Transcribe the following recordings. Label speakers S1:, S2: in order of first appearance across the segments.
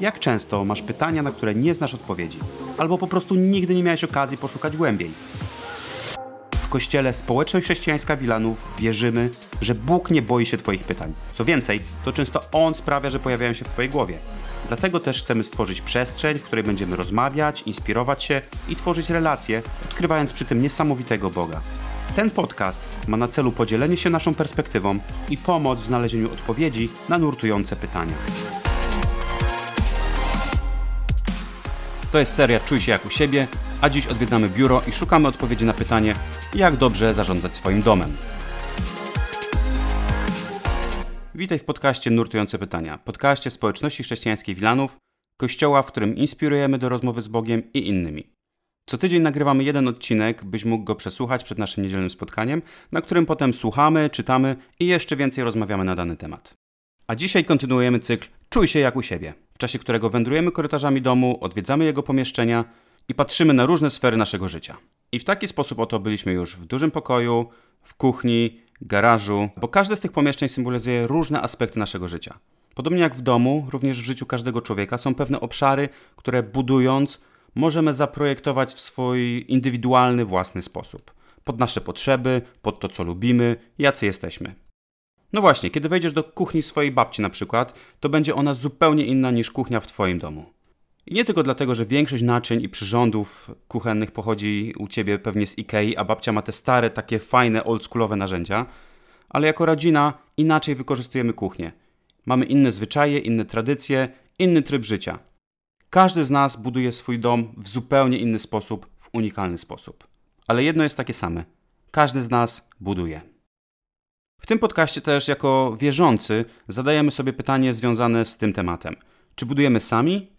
S1: Jak często masz pytania, na które nie znasz odpowiedzi, albo po prostu nigdy nie miałeś okazji poszukać głębiej? W kościele Społeczność Chrześcijańska Wilanów wierzymy, że Bóg nie boi się Twoich pytań. Co więcej, to często On sprawia, że pojawiają się w Twojej głowie. Dlatego też chcemy stworzyć przestrzeń, w której będziemy rozmawiać, inspirować się i tworzyć relacje, odkrywając przy tym niesamowitego Boga. Ten podcast ma na celu podzielenie się naszą perspektywą i pomoc w znalezieniu odpowiedzi na nurtujące pytania. To jest seria Czuj się jak u siebie, a dziś odwiedzamy biuro i szukamy odpowiedzi na pytanie, jak dobrze zarządzać swoim domem. Witaj w podcaście Nurtujące Pytania, podcaście społeczności chrześcijańskiej Wilanów, kościoła, w którym inspirujemy do rozmowy z Bogiem i innymi. Co tydzień nagrywamy jeden odcinek, byś mógł go przesłuchać przed naszym niedzielnym spotkaniem, na którym potem słuchamy, czytamy i jeszcze więcej rozmawiamy na dany temat. A dzisiaj kontynuujemy cykl Czuj się jak u siebie, w czasie którego wędrujemy korytarzami domu, odwiedzamy jego pomieszczenia i patrzymy na różne sfery naszego życia. I w taki sposób oto byliśmy już w dużym pokoju, w kuchni, garażu, bo każde z tych pomieszczeń symbolizuje różne aspekty naszego życia. Podobnie jak w domu, również w życiu każdego człowieka są pewne obszary, które budując możemy zaprojektować w swój indywidualny, własny sposób. Pod nasze potrzeby, pod to, co lubimy, jacy jesteśmy. No właśnie, kiedy wejdziesz do kuchni swojej babci na przykład, to będzie ona zupełnie inna niż kuchnia w Twoim domu. I nie tylko dlatego, że większość naczyń i przyrządów kuchennych pochodzi u ciebie pewnie z Ikei, a babcia ma te stare, takie fajne, oldschoolowe narzędzia, ale jako rodzina inaczej wykorzystujemy kuchnię. Mamy inne zwyczaje, inne tradycje, inny tryb życia. Każdy z nas buduje swój dom w zupełnie inny sposób, w unikalny sposób. Ale jedno jest takie same. Każdy z nas buduje. W tym podcaście też jako wierzący zadajemy sobie pytanie związane z tym tematem. Czy budujemy sami,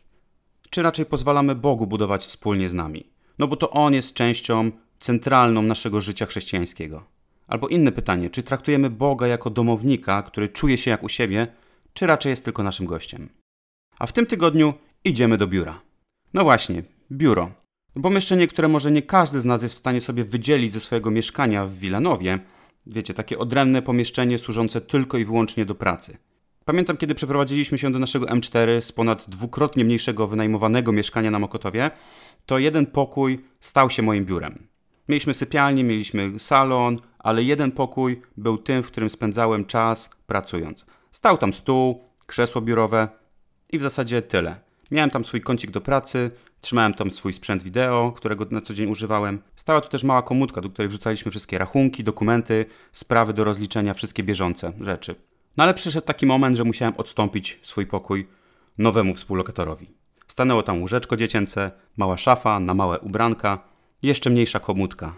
S1: czy raczej pozwalamy Bogu budować wspólnie z nami? No bo to On jest częścią centralną naszego życia chrześcijańskiego. Albo inne pytanie, czy traktujemy Boga jako domownika, który czuje się jak u siebie, czy raczej jest tylko naszym gościem? A w tym tygodniu idziemy do biura. No właśnie, biuro. Pomieszczenie, które może nie każdy z nas jest w stanie sobie wydzielić ze swojego mieszkania w Wilanowie. Wiecie, takie odrębne pomieszczenie służące tylko i wyłącznie do pracy. Pamiętam, kiedy przeprowadziliśmy się do naszego M4 z ponad dwukrotnie mniejszego wynajmowanego mieszkania na Mokotowie, to jeden pokój stał się moim biurem. Mieliśmy sypialnię, mieliśmy salon, ale jeden pokój był tym, w którym spędzałem czas pracując. Stał tam stół, krzesło biurowe i w zasadzie tyle. Miałem tam swój kącik do pracy, trzymałem tam swój sprzęt wideo, którego na co dzień używałem. Stała tu też mała komórka, do której wrzucaliśmy wszystkie rachunki, dokumenty, sprawy do rozliczenia, wszystkie bieżące rzeczy. No ale przyszedł taki moment, że musiałem odstąpić swój pokój nowemu współlokatorowi. Stanęło tam łóżeczko dziecięce, mała szafa na małe ubranka, jeszcze mniejsza komódka.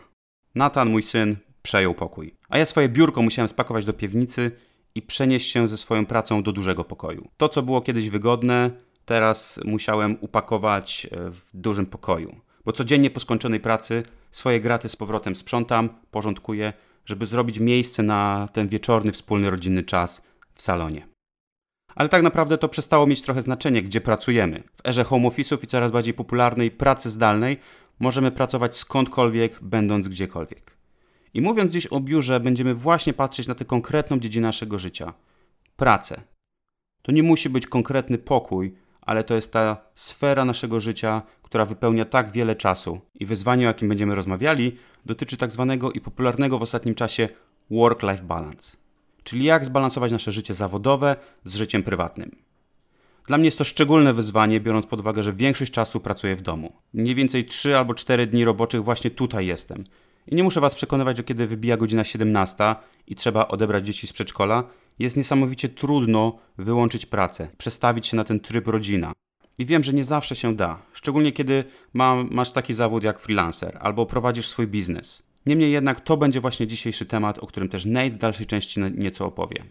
S1: Natan, mój syn, przejął pokój. A ja swoje biurko musiałem spakować do piwnicy i przenieść się ze swoją pracą do dużego pokoju. To, co było kiedyś wygodne, teraz musiałem upakować e, w dużym pokoju. Bo codziennie po skończonej pracy swoje graty z powrotem sprzątam, porządkuję, żeby zrobić miejsce na ten wieczorny, wspólny, rodzinny czas w salonie. Ale tak naprawdę to przestało mieć trochę znaczenie, gdzie pracujemy. W erze home office'ów i coraz bardziej popularnej pracy zdalnej możemy pracować skądkolwiek, będąc gdziekolwiek. I mówiąc dziś o biurze, będziemy właśnie patrzeć na tę konkretną dziedzinę naszego życia pracę. To nie musi być konkretny pokój, ale to jest ta sfera naszego życia, która wypełnia tak wiele czasu. I wyzwanie, o jakim będziemy rozmawiali, dotyczy tak zwanego i popularnego w ostatnim czasie work-life balance. Czyli jak zbalansować nasze życie zawodowe z życiem prywatnym. Dla mnie jest to szczególne wyzwanie, biorąc pod uwagę, że większość czasu pracuję w domu. Mniej więcej 3 albo 4 dni roboczych właśnie tutaj jestem. I nie muszę Was przekonywać, że kiedy wybija godzina 17 i trzeba odebrać dzieci z przedszkola, jest niesamowicie trudno wyłączyć pracę, przestawić się na ten tryb rodzina. I wiem, że nie zawsze się da, szczególnie kiedy ma, masz taki zawód jak freelancer albo prowadzisz swój biznes. Niemniej jednak to będzie właśnie dzisiejszy temat, o którym też Nate w dalszej części nieco opowie.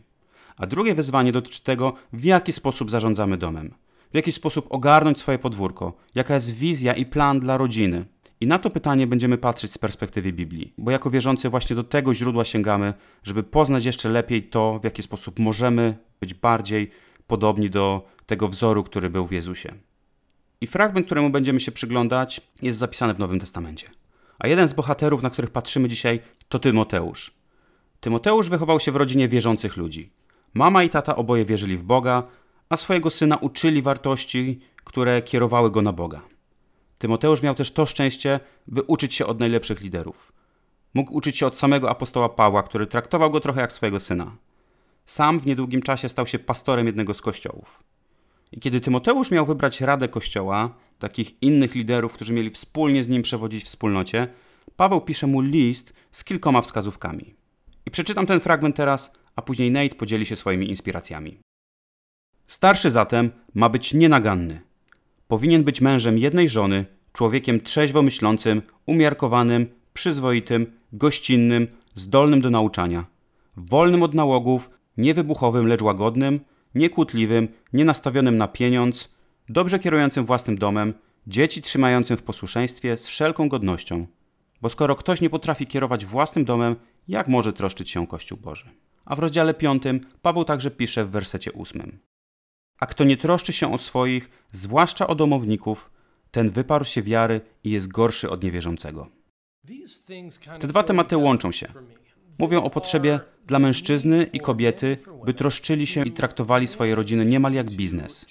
S1: A drugie wyzwanie dotyczy tego, w jaki sposób zarządzamy domem. W jaki sposób ogarnąć swoje podwórko, jaka jest wizja i plan dla rodziny. I na to pytanie będziemy patrzeć z perspektywy Biblii, bo jako wierzący właśnie do tego źródła sięgamy, żeby poznać jeszcze lepiej to, w jaki sposób możemy być bardziej podobni do tego wzoru, który był w Jezusie. I fragment, któremu będziemy się przyglądać, jest zapisany w Nowym Testamencie. A jeden z bohaterów, na których patrzymy dzisiaj, to Tymoteusz. Tymoteusz wychował się w rodzinie wierzących ludzi. Mama i tata oboje wierzyli w Boga, a swojego syna uczyli wartości, które kierowały go na Boga. Tymoteusz miał też to szczęście, by uczyć się od najlepszych liderów. Mógł uczyć się od samego apostoła Pawła, który traktował go trochę jak swojego syna. Sam w niedługim czasie stał się pastorem jednego z kościołów. I kiedy Tymoteusz miał wybrać radę kościoła, takich innych liderów, którzy mieli wspólnie z nim przewodzić wspólnocie, Paweł pisze mu list z kilkoma wskazówkami. I przeczytam ten fragment teraz, a później Nate podzieli się swoimi inspiracjami. Starszy zatem ma być nienaganny. Powinien być mężem jednej żony, człowiekiem trzeźwo myślącym, umiarkowanym, przyzwoitym, gościnnym, zdolnym do nauczania, wolnym od nałogów, niewybuchowym, lecz łagodnym, niekłótliwym, nienastawionym na pieniądz, dobrze kierującym własnym domem, dzieci trzymającym w posłuszeństwie z wszelką godnością. Bo skoro ktoś nie potrafi kierować własnym domem, jak może troszczyć się o Kościół Boży? A w rozdziale 5 Paweł także pisze w wersecie 8. A kto nie troszczy się o swoich, zwłaszcza o domowników, ten wyparł się wiary i jest gorszy od niewierzącego. Te dwa tematy łączą się. Mówią o potrzebie dla mężczyzny i kobiety, by troszczyli się i traktowali swoje rodziny niemal jak biznes.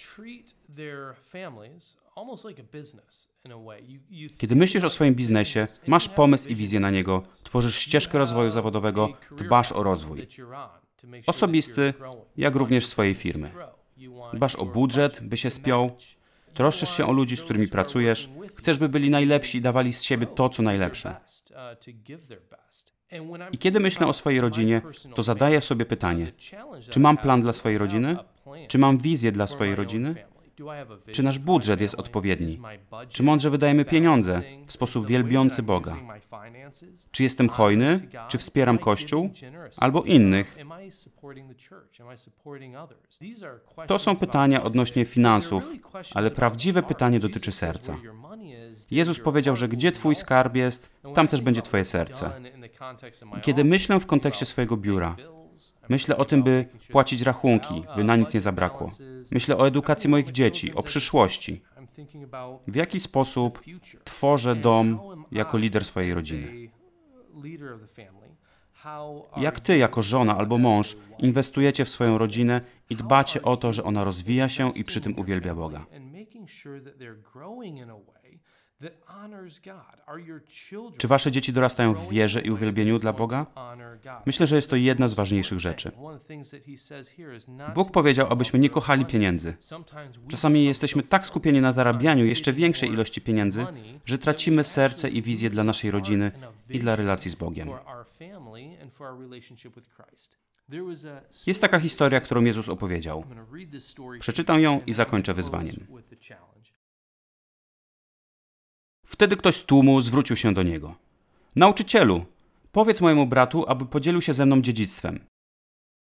S1: Kiedy myślisz o swoim biznesie, masz pomysł i wizję na niego, tworzysz ścieżkę rozwoju zawodowego, dbasz o rozwój. Osobisty, jak również swojej firmy. Dbasz o budżet, by się spiął, troszczysz się o ludzi, z którymi pracujesz, chcesz, by byli najlepsi i dawali z siebie to, co najlepsze. I kiedy myślę o swojej rodzinie, to zadaję sobie pytanie: czy mam plan dla swojej rodziny? Czy mam wizję dla swojej rodziny? Czy nasz budżet jest odpowiedni? Czy mądrze wydajemy pieniądze w sposób wielbiący Boga? Czy jestem hojny? Czy wspieram Kościół? Albo innych? To są pytania odnośnie finansów, ale prawdziwe pytanie dotyczy serca. Jezus powiedział, że gdzie Twój skarb jest, tam też będzie Twoje serce. I kiedy myślę w kontekście swojego biura, Myślę o tym, by płacić rachunki, by na nic nie zabrakło. Myślę o edukacji moich dzieci, o przyszłości. W jaki sposób tworzę dom jako lider swojej rodziny? Jak ty, jako żona albo mąż, inwestujecie w swoją rodzinę i dbacie o to, że ona rozwija się i przy tym uwielbia Boga? Czy wasze dzieci dorastają w wierze i uwielbieniu dla Boga? Myślę, że jest to jedna z ważniejszych rzeczy. Bóg powiedział, abyśmy nie kochali pieniędzy. Czasami jesteśmy tak skupieni na zarabianiu jeszcze większej ilości pieniędzy, że tracimy serce i wizję dla naszej rodziny i dla relacji z Bogiem. Jest taka historia, którą Jezus opowiedział. Przeczytam ją i zakończę wyzwaniem. Wtedy ktoś z tłumu zwrócił się do niego. Nauczycielu, powiedz mojemu bratu, aby podzielił się ze mną dziedzictwem.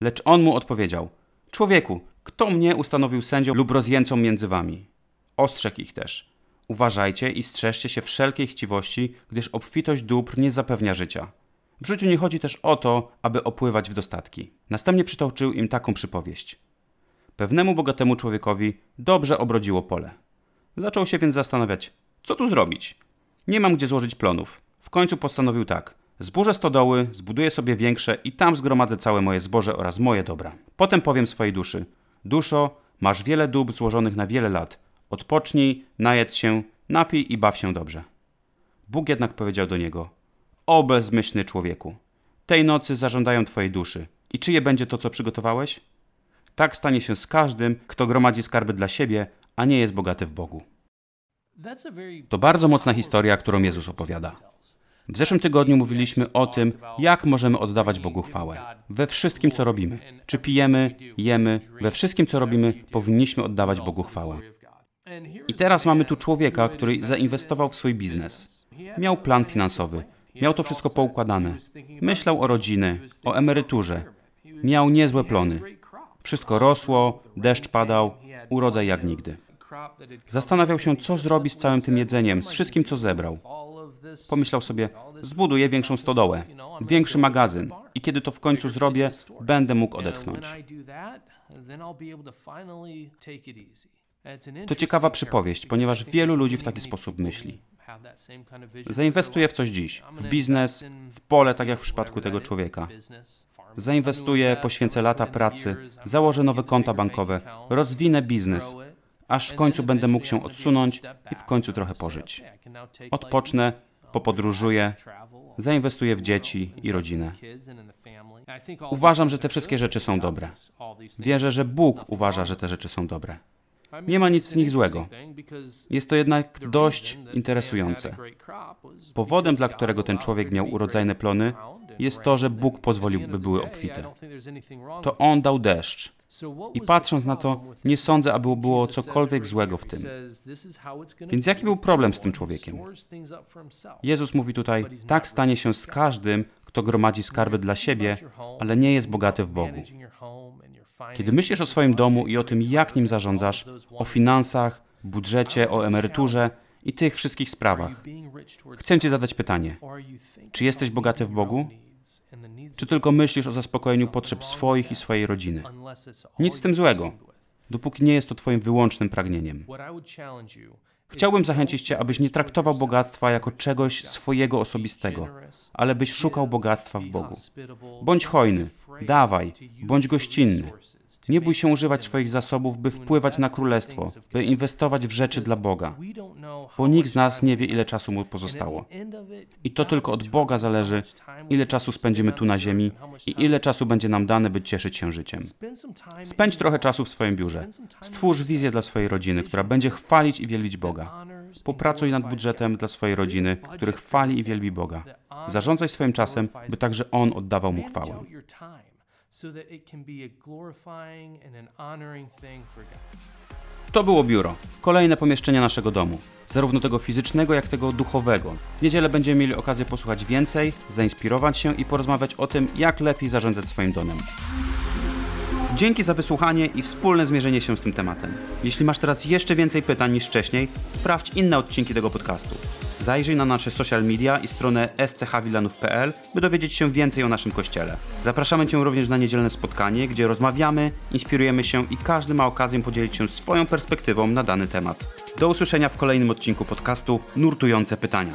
S1: Lecz on mu odpowiedział: Człowieku, kto mnie ustanowił sędzią lub rozjęcą między wami? Ostrzegł ich też. Uważajcie i strzeżcie się wszelkiej chciwości, gdyż obfitość dóbr nie zapewnia życia. W życiu nie chodzi też o to, aby opływać w dostatki. Następnie przytoczył im taką przypowieść. Pewnemu bogatemu człowiekowi dobrze obrodziło pole. Zaczął się więc zastanawiać, co tu zrobić? Nie mam gdzie złożyć plonów. W końcu postanowił tak. Zburzę stodoły, zbuduję sobie większe i tam zgromadzę całe moje zboże oraz moje dobra. Potem powiem swojej duszy. Duszo, masz wiele dóbr złożonych na wiele lat. Odpocznij, najedz się, napij i baw się dobrze. Bóg jednak powiedział do niego. O bezmyślny człowieku, tej nocy zażądają twojej duszy. I czyje będzie to, co przygotowałeś? Tak stanie się z każdym, kto gromadzi skarby dla siebie, a nie jest bogaty w Bogu. To bardzo mocna historia, którą Jezus opowiada. W zeszłym tygodniu mówiliśmy o tym, jak możemy oddawać Bogu chwałę. We wszystkim, co robimy. Czy pijemy, jemy, we wszystkim, co robimy, powinniśmy oddawać Bogu chwałę. I teraz mamy tu człowieka, który zainwestował w swój biznes. Miał plan finansowy, miał to wszystko poukładane. Myślał o rodziny, o emeryturze. Miał niezłe plony. Wszystko rosło, deszcz padał, urodzaj jak nigdy. Zastanawiał się, co zrobi z całym tym jedzeniem, z wszystkim, co zebrał. Pomyślał sobie, zbuduję większą stodołę, większy magazyn i kiedy to w końcu zrobię, będę mógł odetchnąć. To ciekawa przypowieść, ponieważ wielu ludzi w taki sposób myśli. Zainwestuję w coś dziś, w biznes, w pole, tak jak w przypadku tego człowieka. Zainwestuję, poświęcę lata pracy, założę nowe konta bankowe, rozwinę biznes, aż w końcu będę mógł się odsunąć i w końcu trochę pożyć. Odpocznę, popodróżuję, zainwestuję w dzieci i rodzinę. Uważam, że te wszystkie rzeczy są dobre. Wierzę, że Bóg uważa, że te rzeczy są dobre. Nie ma nic w nich złego. Jest to jednak dość interesujące. Powodem, dla którego ten człowiek miał urodzajne plony, jest to, że Bóg pozwolił, by były obfite. To On dał deszcz. I patrząc na to, nie sądzę, aby było cokolwiek złego w tym. Więc jaki był problem z tym człowiekiem? Jezus mówi tutaj, tak stanie się z każdym, kto gromadzi skarby dla siebie, ale nie jest bogaty w Bogu. Kiedy myślisz o swoim domu i o tym, jak nim zarządzasz, o finansach, budżecie, o emeryturze i tych wszystkich sprawach, chcę Ci zadać pytanie: czy jesteś bogaty w Bogu? Czy tylko myślisz o zaspokojeniu potrzeb swoich i swojej rodziny? Nic z tym złego, dopóki nie jest to Twoim wyłącznym pragnieniem. Chciałbym zachęcić Cię, abyś nie traktował bogactwa jako czegoś swojego osobistego, ale byś szukał bogactwa w Bogu. Bądź hojny, dawaj, bądź gościnny. Nie bój się używać swoich zasobów, by wpływać na królestwo, by inwestować w rzeczy dla Boga, bo nikt z nas nie wie, ile czasu mu pozostało. I to tylko od Boga zależy, ile czasu spędzimy tu na ziemi i ile czasu będzie nam dane, by cieszyć się życiem. Spędź trochę czasu w swoim biurze. Stwórz wizję dla swojej rodziny, która będzie chwalić i wielbić Boga. Popracuj nad budżetem dla swojej rodziny, który chwali i wielbi Boga. Zarządzaj swoim czasem, by także On oddawał mu chwałę so that it can be a glorifying and an honoring thing for God. To było biuro. Kolejne pomieszczenie naszego domu. Zarówno tego fizycznego, jak tego duchowego. W niedzielę będziemy mieli okazję posłuchać więcej, zainspirować się i porozmawiać o tym, jak lepiej zarządzać swoim domem. Dzięki za wysłuchanie i wspólne zmierzenie się z tym tematem. Jeśli masz teraz jeszcze więcej pytań niż wcześniej, sprawdź inne odcinki tego podcastu. Zajrzyj na nasze social media i stronę schwilanów.pl, by dowiedzieć się więcej o naszym kościele. Zapraszamy Cię również na niedzielne spotkanie, gdzie rozmawiamy, inspirujemy się i każdy ma okazję podzielić się swoją perspektywą na dany temat. Do usłyszenia w kolejnym odcinku podcastu Nurtujące Pytania.